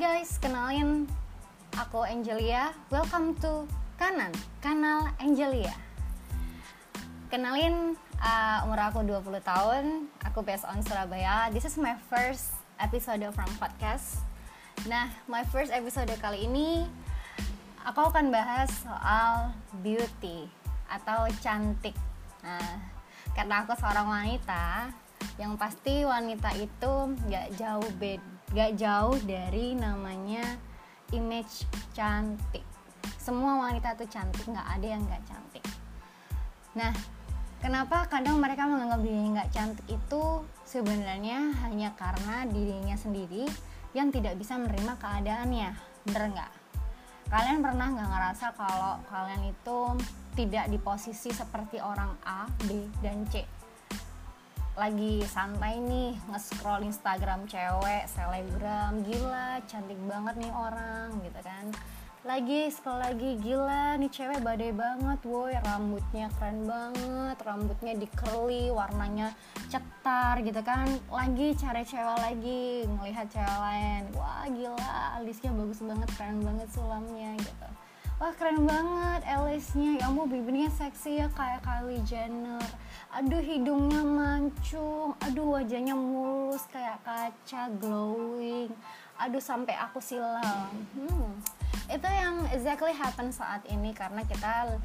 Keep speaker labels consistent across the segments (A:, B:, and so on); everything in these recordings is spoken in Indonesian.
A: guys, kenalin aku Angelia. Welcome to Kanan, kanal Angelia. Kenalin uh, umur aku 20 tahun, aku based on Surabaya. This is my first episode from podcast. Nah, my first episode kali ini aku akan bahas soal beauty atau cantik. Nah, karena aku seorang wanita, yang pasti wanita itu gak jauh bed, gak jauh dari namanya image cantik. Semua wanita tuh cantik, nggak ada yang nggak cantik. Nah, kenapa kadang mereka menganggap dirinya nggak cantik itu sebenarnya hanya karena dirinya sendiri yang tidak bisa menerima keadaannya, bener nggak? Kalian pernah nggak ngerasa kalau kalian itu tidak di posisi seperti orang A, B, dan C? Lagi santai nih nge-scroll Instagram cewek, selebgram, gila cantik banget nih orang gitu kan. Lagi scroll lagi gila nih cewek badai banget woi rambutnya keren banget rambutnya di curly warnanya cetar gitu kan. Lagi cari cewek lagi ngelihat cewek lain. Wah gila alisnya bagus banget keren banget sulamnya gitu. Wah keren banget alisnya ya ampun bibirnya seksi ya kayak Kylie Jenner aduh hidungnya mancung. Aduh wajahnya mulus kayak kaca glowing. Aduh sampai aku silam. Hmm. Itu yang exactly happen saat ini karena kita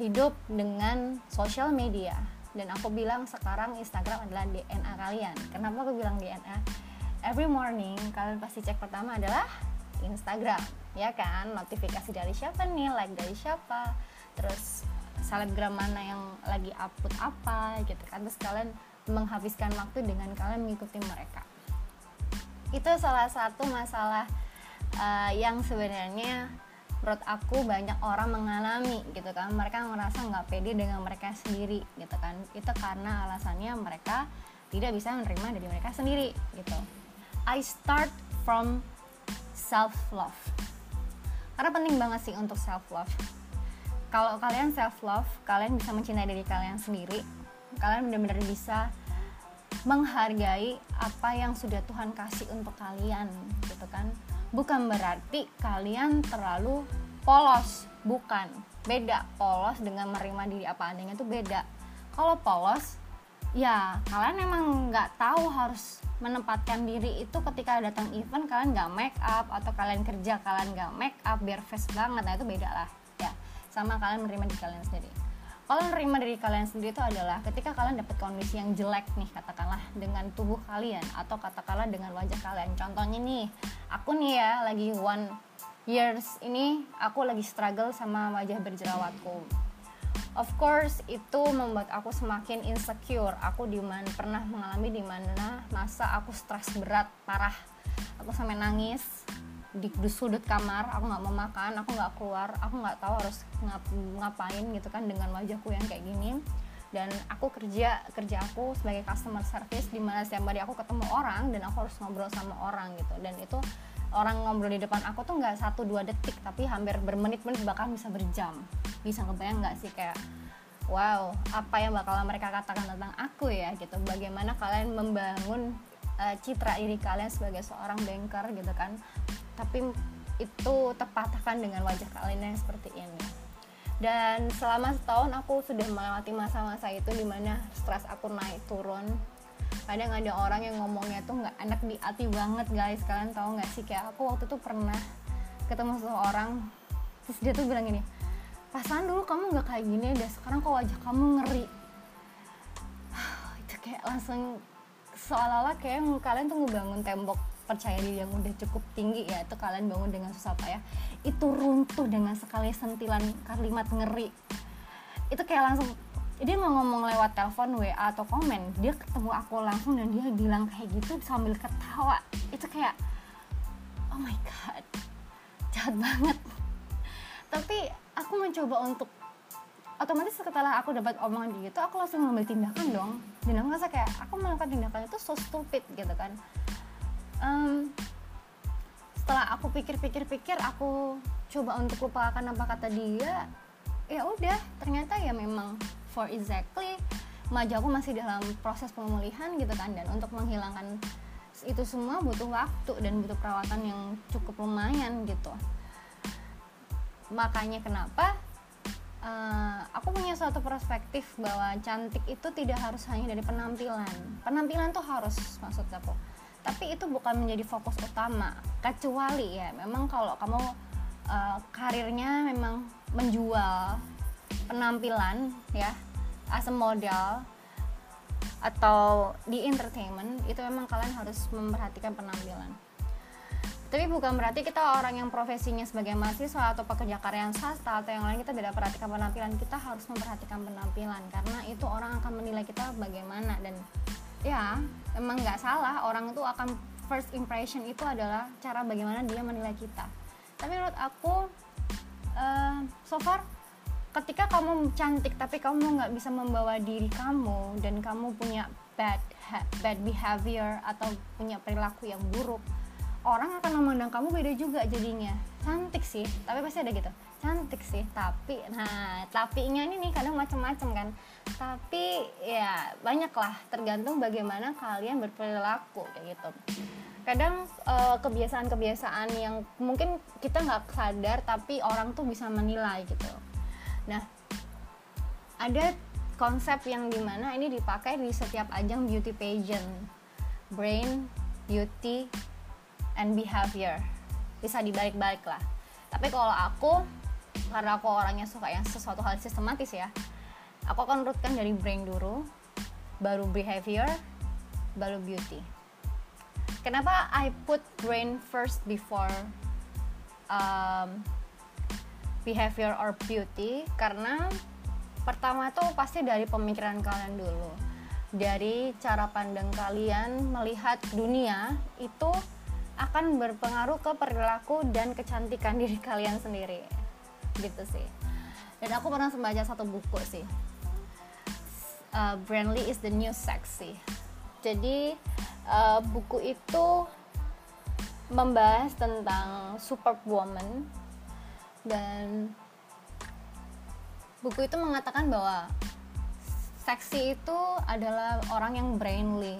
A: hidup dengan social media. Dan aku bilang sekarang Instagram adalah DNA kalian. Kenapa aku bilang DNA every morning kalian pasti cek pertama adalah Instagram. Ya kan? Notifikasi dari siapa nih? Like dari siapa? Terus selebgram mana yang lagi upload apa gitu kan. Terus kalian menghabiskan waktu dengan kalian mengikuti mereka. Itu salah satu masalah uh, yang sebenarnya menurut aku banyak orang mengalami gitu kan. Mereka merasa nggak pede dengan mereka sendiri gitu kan. Itu karena alasannya mereka tidak bisa menerima dari mereka sendiri gitu. I start from self love karena penting banget sih untuk self love kalau kalian self love kalian bisa mencintai diri kalian sendiri. Kalian benar-benar bisa menghargai apa yang sudah Tuhan kasih untuk kalian gitu kan? Bukan berarti kalian terlalu polos. Bukan. Beda. Polos dengan menerima diri apa adanya itu beda. Kalau polos ya kalian emang nggak tahu harus menempatkan diri itu ketika datang event kalian nggak make up. Atau kalian kerja kalian nggak make up biar face banget. Nah itu beda lah sama kalian menerima diri kalian sendiri. Kalau menerima diri kalian sendiri itu adalah ketika kalian dapat kondisi yang jelek nih katakanlah dengan tubuh kalian atau katakanlah dengan wajah kalian. Contohnya nih aku nih ya lagi one years ini aku lagi struggle sama wajah berjerawatku. Of course itu membuat aku semakin insecure. Aku di mana pernah mengalami di mana masa aku stres berat parah. Aku sampai nangis di, di sudut kamar aku nggak mau makan aku nggak keluar aku nggak tahu harus ngap, ngapain gitu kan dengan wajahku yang kayak gini. Dan aku kerja kerja aku sebagai customer service di mana setiap hari aku ketemu orang dan aku harus ngobrol sama orang gitu. Dan itu orang ngobrol di depan aku tuh nggak satu dua detik tapi hampir bermenit-menit bahkan bisa berjam. Bisa ngebayang nggak sih kayak wow apa yang bakal mereka katakan tentang aku ya? gitu. Bagaimana kalian membangun uh, citra diri kalian sebagai seorang banker gitu kan tapi itu terpatahkan dengan wajah kalian yang seperti ini. Dan selama setahun aku sudah melewati masa-masa itu di mana stres aku naik turun. Kadang ada orang yang ngomongnya tuh nggak enak di hati banget guys. Kalian tahu nggak sih? Kayak aku waktu itu pernah ketemu seseorang terus dia tuh bilang gini pasan dulu kamu nggak kayak gini deh sekarang kok wajah kamu ngeri. Itu kayak langsung seolah-olah kayak kalian tuh ngebangun tembok percaya diri yang udah cukup tinggi ya itu kalian bangun dengan susah payah. Itu runtuh dengan sekali sentilan kalimat ngeri. Itu kayak langsung dia nggak ngomong lewat telepon WA atau komen dia ketemu aku langsung dan dia bilang kayak gitu sambil ketawa. Itu kayak oh my god jahat banget. Tapi aku mencoba untuk otomatis setelah aku dapat omongan gitu aku langsung ngambil tindakan dong. Dan aku ngerasa kayak aku melakukan tindakan itu so stupid gitu kan. Um, setelah aku pikir-pikir-pikir aku coba untuk lupakan apa kata dia ya udah ternyata ya memang for exactly maju aku masih dalam proses pemulihan gitu kan. Dan untuk menghilangkan itu semua butuh waktu dan butuh perawatan yang cukup lumayan gitu. Makanya kenapa uh, aku punya suatu perspektif bahwa cantik itu tidak harus hanya dari penampilan. Penampilan tuh harus maksud aku. Tapi itu bukan menjadi fokus utama kecuali ya memang kalau kamu uh, karirnya memang menjual penampilan ya as a model atau di entertainment itu memang kalian harus memperhatikan penampilan tapi bukan berarti kita orang yang profesinya sebagai mahasiswa atau pekerja karya swasta atau yang lain kita tidak perhatikan penampilan. Kita harus memperhatikan penampilan karena itu orang akan menilai kita bagaimana. Dan ya emang nggak salah orang itu akan first impression itu adalah cara bagaimana dia menilai kita. Tapi menurut aku uh, so far ketika kamu cantik tapi kamu nggak bisa membawa diri kamu dan kamu punya bad bad behavior atau punya perilaku yang buruk orang akan memandang kamu beda juga jadinya. Cantik sih tapi pasti ada gitu. Cantik sih tapi nah tapinya ini nih kadang macam-macam kan. Tapi ya banyak lah tergantung bagaimana kalian berperilaku kayak gitu. Kadang eh, kebiasaan-kebiasaan yang mungkin kita nggak sadar tapi orang tuh bisa menilai gitu. Nah ada konsep yang di mana ini dipakai di setiap ajang beauty pageant. Brain beauty and behavior bisa dibalik-balik lah. Tapi kalau aku karena aku orangnya suka yang sesuatu hal sistematis ya aku akan urutkan dari brain dulu baru behavior baru beauty. Kenapa I put brain first before um, behavior or beauty? Karena pertama tuh pasti dari pemikiran kalian dulu. Dari cara pandang kalian melihat dunia itu akan berpengaruh ke perilaku dan kecantikan diri kalian sendiri. Gitu sih. Dan aku pernah membaca satu buku sih. Uh, Brandly is the new sexy. Jadi uh, buku itu membahas tentang superwoman dan buku itu mengatakan bahwa seksi itu adalah orang yang brainly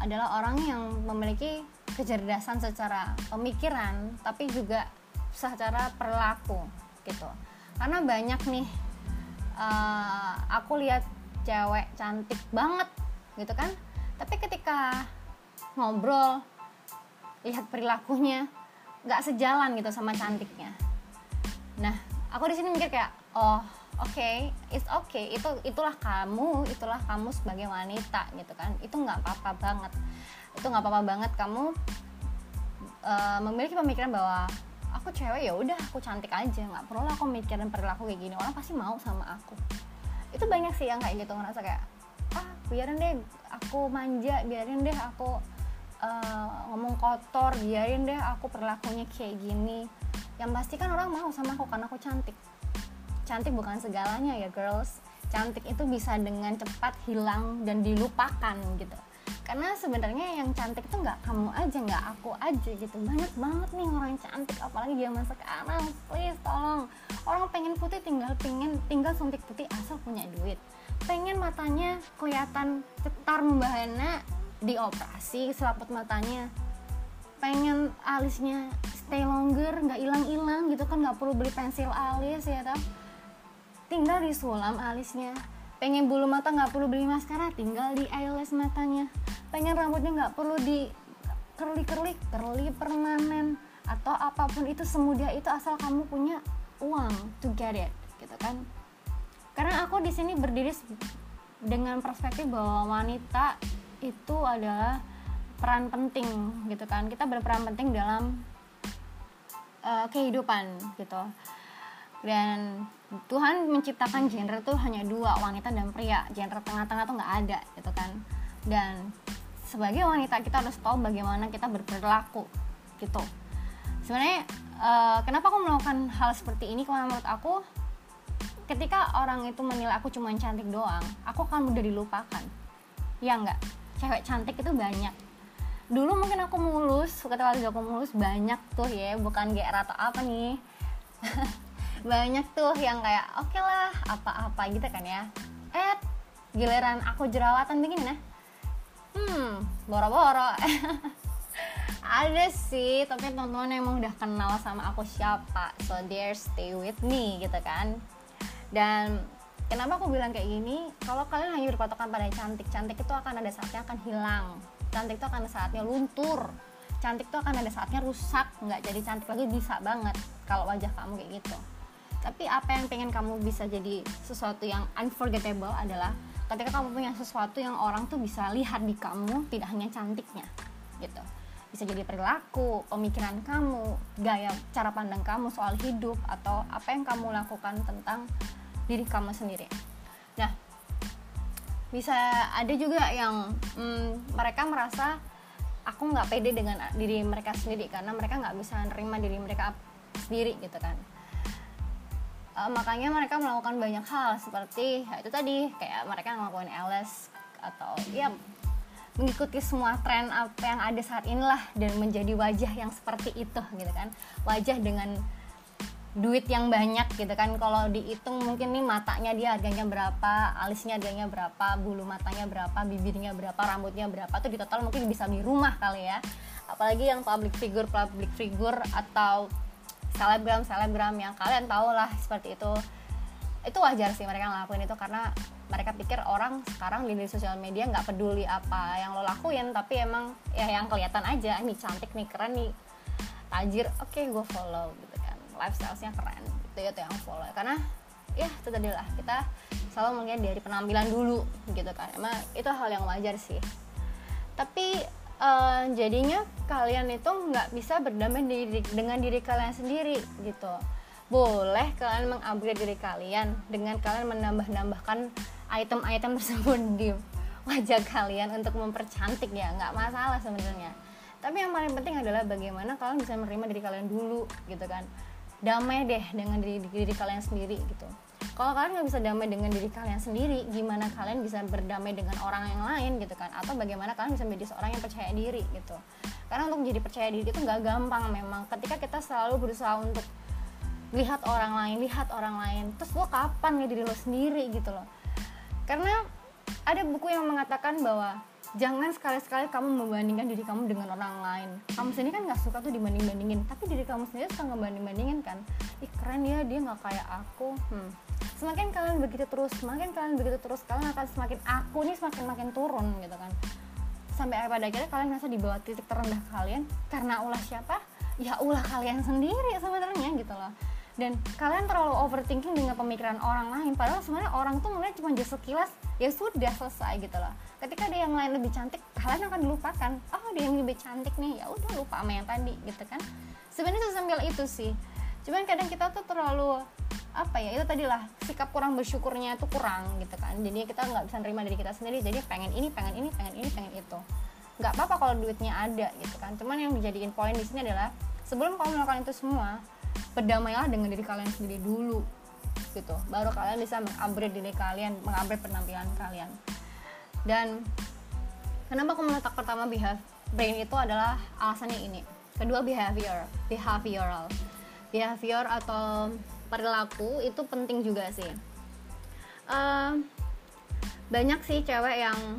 A: adalah orang yang memiliki kecerdasan secara pemikiran tapi juga secara perilaku gitu. Karena banyak nih uh, aku lihat cewek cantik banget gitu kan. Tapi ketika ngobrol lihat perilakunya nggak sejalan gitu sama cantiknya. Nah aku di sini mikir kayak oh oke okay, it's okay. Itu itulah kamu itulah kamu sebagai wanita gitu kan. Itu nggak apa-apa banget itu nggak apa-apa banget kamu uh, memiliki pemikiran bahwa aku cewek ya udah aku cantik aja nggak perlu lah aku mikirin perilaku kayak gini. Orang pasti mau sama aku. Itu banyak sih yang kayak gitu ngerasa kayak ah biarin deh aku manja biarin deh aku uh, ngomong kotor biarin deh aku perilakunya kayak gini. Yang pasti kan orang mau sama aku karena aku cantik. Cantik bukan segalanya ya girls. Cantik itu bisa dengan cepat hilang dan dilupakan gitu karena sebenarnya yang cantik tuh nggak kamu aja nggak aku aja gitu. Banyak banget nih orang cantik apalagi zaman sekarang please tolong. Orang pengen putih tinggal pengen tinggal suntik putih asal punya duit. Pengen matanya kelihatan cetar membahana dioperasi selaput matanya. Pengen alisnya stay longer nggak hilang-hilang gitu kan nggak perlu beli pensil alis ya tau tinggal disulam alisnya pengen bulu mata nggak perlu beli maskara tinggal di eyelash matanya. Pengen rambutnya nggak perlu di curly curly permanen atau apa pun itu semudah itu asal kamu punya uang to get it gitu kan. Karena aku di sini berdiri dengan perspektif bahwa wanita itu adalah peran penting gitu kan. Kita berperan penting dalam uh, kehidupan gitu dan Tuhan menciptakan genre tuh hanya dua wanita dan pria. Genre tengah-tengah tuh nggak ada gitu kan. Dan sebagai wanita kita harus tahu bagaimana kita berperilaku gitu. Sebenarnya uh, kenapa aku melakukan hal seperti ini? Karena menurut aku ketika orang itu menilai aku cuma cantik doang aku akan mudah dilupakan. Ya nggak? Cewek cantik itu banyak. Dulu mungkin aku mulus ketika aku mulus banyak tuh ya. Bukan GR atau apa nih banyak tuh yang kayak oke okay lah apa-apa gitu kan ya. Eh giliran aku jerawatan begini nah. Hmm boro-boro. Ada sih tapi teman-teman emang udah kenal sama aku siapa so there stay with me gitu kan. Dan kenapa aku bilang kayak gini? Kalau kalian hanya berpatokan pada cantik cantik itu akan ada saatnya akan hilang. Cantik itu akan ada saatnya luntur. Cantik itu akan ada saatnya rusak. Nggak jadi cantik lagi bisa banget kalau wajah kamu kayak gitu tapi apa yang pengen kamu bisa jadi sesuatu yang unforgettable adalah ketika kamu punya sesuatu yang orang tuh bisa lihat di kamu tidak hanya cantiknya gitu bisa jadi perilaku, pemikiran kamu, gaya cara pandang kamu soal hidup atau apa yang kamu lakukan tentang diri kamu sendiri. Nah, bisa ada juga yang hmm, mereka merasa aku nggak pede dengan diri mereka sendiri karena mereka nggak bisa nerima diri mereka sendiri gitu kan uh, makanya mereka melakukan banyak hal seperti ya itu tadi kayak mereka ngelakuin LS atau ya mengikuti semua tren apa yang ada saat inilah dan menjadi wajah yang seperti itu gitu kan. Wajah dengan duit yang banyak gitu kan. Kalau dihitung mungkin nih matanya dia harganya berapa alisnya harganya berapa bulu matanya berapa bibirnya berapa rambutnya berapa tuh di total mungkin bisa beli rumah kali ya. Apalagi yang public figure public figure atau selebgram selebgram yang kalian tahu lah seperti itu. Itu wajar sih mereka ngelakuin itu karena mereka pikir orang sekarang di sosial media nggak peduli apa yang lo lakuin tapi emang ya yang kelihatan aja ini cantik nih keren nih tajir oke okay, gue follow gitu kan. Lifestylenya keren itu ya tuh yang follow. Karena ya itu tadi lah kita selalu melihat dari penampilan dulu gitu kan. Emang itu hal yang wajar sih. Tapi uh, jadinya kalian itu nggak bisa berdamai diri, dengan diri kalian sendiri gitu. Boleh kalian mengupgrade diri kalian dengan kalian menambah-nambahkan item-item tersebut di wajah kalian untuk mempercantik ya. Nggak masalah sebenarnya. Tapi yang paling penting adalah bagaimana kalian bisa menerima diri kalian dulu gitu kan. Damai deh dengan diri diri kalian sendiri gitu kalau kalian nggak bisa damai dengan diri kalian sendiri gimana kalian bisa berdamai dengan orang yang lain gitu kan? Atau bagaimana kalian bisa menjadi seorang yang percaya diri gitu? Karena untuk menjadi percaya diri itu nggak gampang memang. Ketika kita selalu berusaha untuk lihat orang lain lihat orang lain terus lo kapan ya diri lo sendiri gitu loh. Karena ada buku yang mengatakan bahwa jangan sekali-sekali kamu membandingkan diri kamu dengan orang lain. Kamu sendiri kan nggak suka tuh dibanding-bandingin. Tapi diri kamu sendiri suka ngebanding-bandingin kan? Ih keren ya dia nggak kayak aku. Hmm. Semakin kalian begitu terus semakin kalian begitu terus kalian akan semakin aku nih semakin makin turun gitu kan. Sampai pada akhirnya kalian merasa di bawah titik terendah kalian karena ulah siapa? Ya ulah kalian sendiri sebenarnya gitu loh. Dan kalian terlalu overthinking dengan pemikiran orang lain padahal sebenarnya orang tuh melihat cuma just sekilas ya sudah selesai gitu loh. Ketika ada yang lain lebih cantik kalian akan dilupakan. Oh ada yang lebih cantik nih ya udah lupa sama yang tadi gitu kan. Sebenarnya sambil itu sih. Cuman kadang kita tuh terlalu apa ya itu tadi lah sikap kurang bersyukurnya itu kurang gitu kan. Jadi kita nggak bisa nerima diri kita sendiri. Jadi pengen ini pengen ini pengen ini pengen itu. Nggak apa-apa kalau duitnya ada gitu kan. Cuman yang dijadiin poin di sini adalah sebelum kamu melakukan itu semua berdamailah dengan diri kalian sendiri dulu gitu. Baru kalian bisa mengupgrade diri kalian mengupgrade penampilan kalian. Dan kenapa aku meletak pertama behavior brain itu adalah alasannya ini. Kedua behavior behavioral. Behavior atau perilaku itu penting juga sih. Uh, banyak sih cewek yang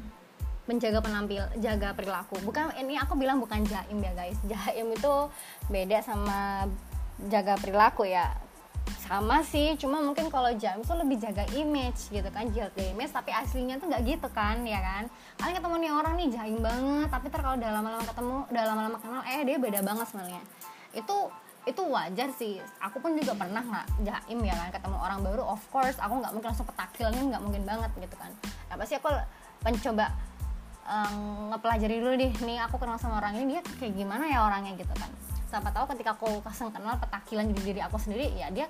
A: menjaga penampil jaga perilaku. Bukan ini aku bilang bukan jaim ya guys. Jaim itu beda sama jaga perilaku ya. Sama sih cuma mungkin kalau jam itu lebih jaga image gitu kan. Jaga image tapi aslinya tuh nggak gitu kan ya kan? Kalian ketemu nih orang nih jaim banget. Tapi ter kalau udah lama-lama ketemu udah lama-lama kenal eh dia beda banget sebenarnya. Itu itu wajar sih. Aku pun juga pernah nggak jaim ya kan ketemu orang baru of course aku nggak mungkin langsung petakilnya nggak mungkin banget gitu kan. Nah pasti aku mencoba um, ngepelajari dulu deh nih aku kenal sama orang ini dia kayak gimana ya orangnya gitu kan. Siapa tahu ketika aku kasih kenal petakilan jadi diri aku sendiri ya dia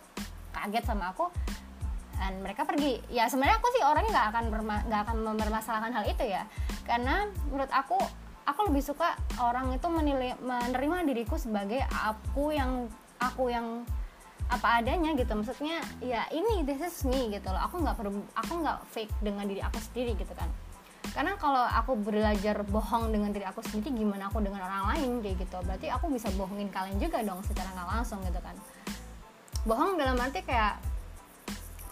A: kaget sama aku dan mereka pergi. Ya sebenarnya aku sih orangnya nggak akan nggak akan mempermasalahkan hal itu ya. Karena menurut aku aku lebih suka orang itu menilai menerima diriku sebagai aku yang aku yang apa adanya gitu. Maksudnya ya ini this is me gitu loh. Aku nggak perlu aku nggak fake dengan diri aku sendiri gitu kan. Karena kalau aku belajar bohong dengan diri aku sendiri gimana aku dengan orang lain kayak gitu? Berarti aku bisa bohongin kalian juga dong secara nggak langsung gitu kan. Bohong dalam arti kayak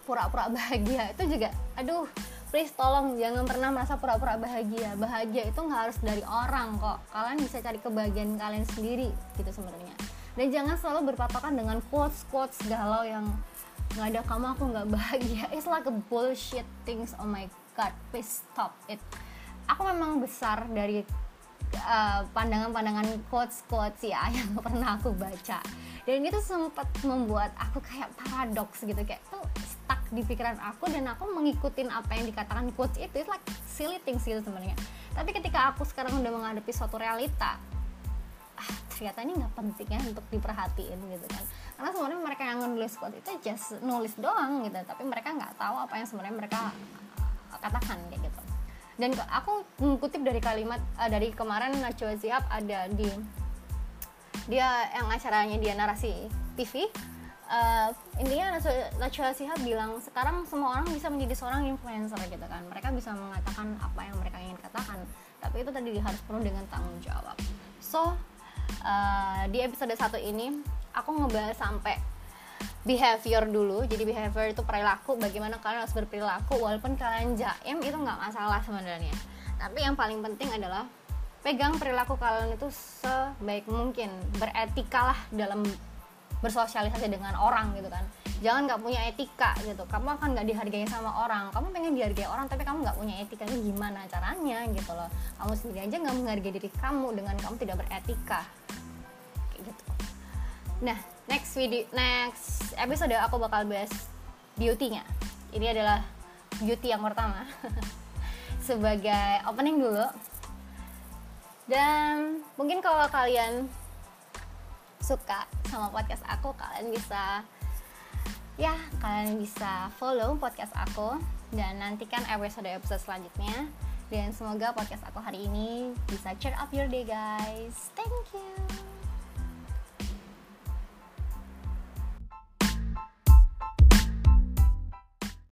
A: pura-pura bahagia itu juga aduh please tolong jangan pernah merasa pura-pura bahagia. Bahagia itu nggak harus dari orang kok. Kalian bisa cari kebahagiaan kalian sendiri gitu sebenarnya. Dan jangan selalu berpatokan dengan quotes quotes galau yang nggak ada kamu aku nggak bahagia. It's like a bullshit things. Oh my god please stop it. Aku memang besar dari uh, pandangan-pandangan quotes-quotes ya yang pernah aku baca. Dan itu sempat membuat aku kayak paradoks gitu kayak tuh stuck di pikiran aku dan aku mengikutin apa yang dikatakan quotes itu it's like silly things gitu sebenarnya. Tapi ketika aku sekarang udah menghadapi suatu realita ah ternyata ini nggak penting ya untuk diperhatiin gitu kan. Karena sebenarnya mereka yang nulis quote itu just nulis doang gitu tapi mereka nggak tahu apa yang sebenarnya mereka katakan kayak gitu. Dan aku mengutip dari kalimat uh, dari kemarin Najwa Siap ada di dia yang acaranya dia narasi TV uh, intinya Najwa Siap bilang sekarang semua orang bisa menjadi seorang influencer gitu kan. Mereka bisa mengatakan apa yang mereka ingin katakan tapi itu tadi harus penuh dengan tanggung jawab. So uh, di episode satu ini aku ngebahas sampai behavior dulu. Jadi behavior itu perilaku bagaimana kalian harus berperilaku walaupun kalian jaim itu nggak masalah sebenarnya. Tapi yang paling penting adalah pegang perilaku kalian itu sebaik mungkin. Beretikalah dalam bersosialisasi dengan orang gitu kan. Jangan nggak punya etika gitu. Kamu akan nggak dihargai sama orang. Kamu pengen dihargai orang tapi kamu nggak punya etika ini gimana caranya gitu loh. Kamu sendiri aja nggak menghargai diri kamu dengan kamu tidak beretika. Kayak gitu. Nah next video next episode aku bakal bahas beauty-nya. Ini adalah beauty yang pertama. Sebagai opening dulu. Dan mungkin kalau kalian suka sama podcast aku kalian bisa ya kalian bisa follow podcast aku dan nantikan episode-episode selanjutnya. Dan semoga podcast aku hari ini bisa cheer up your day guys. Thank you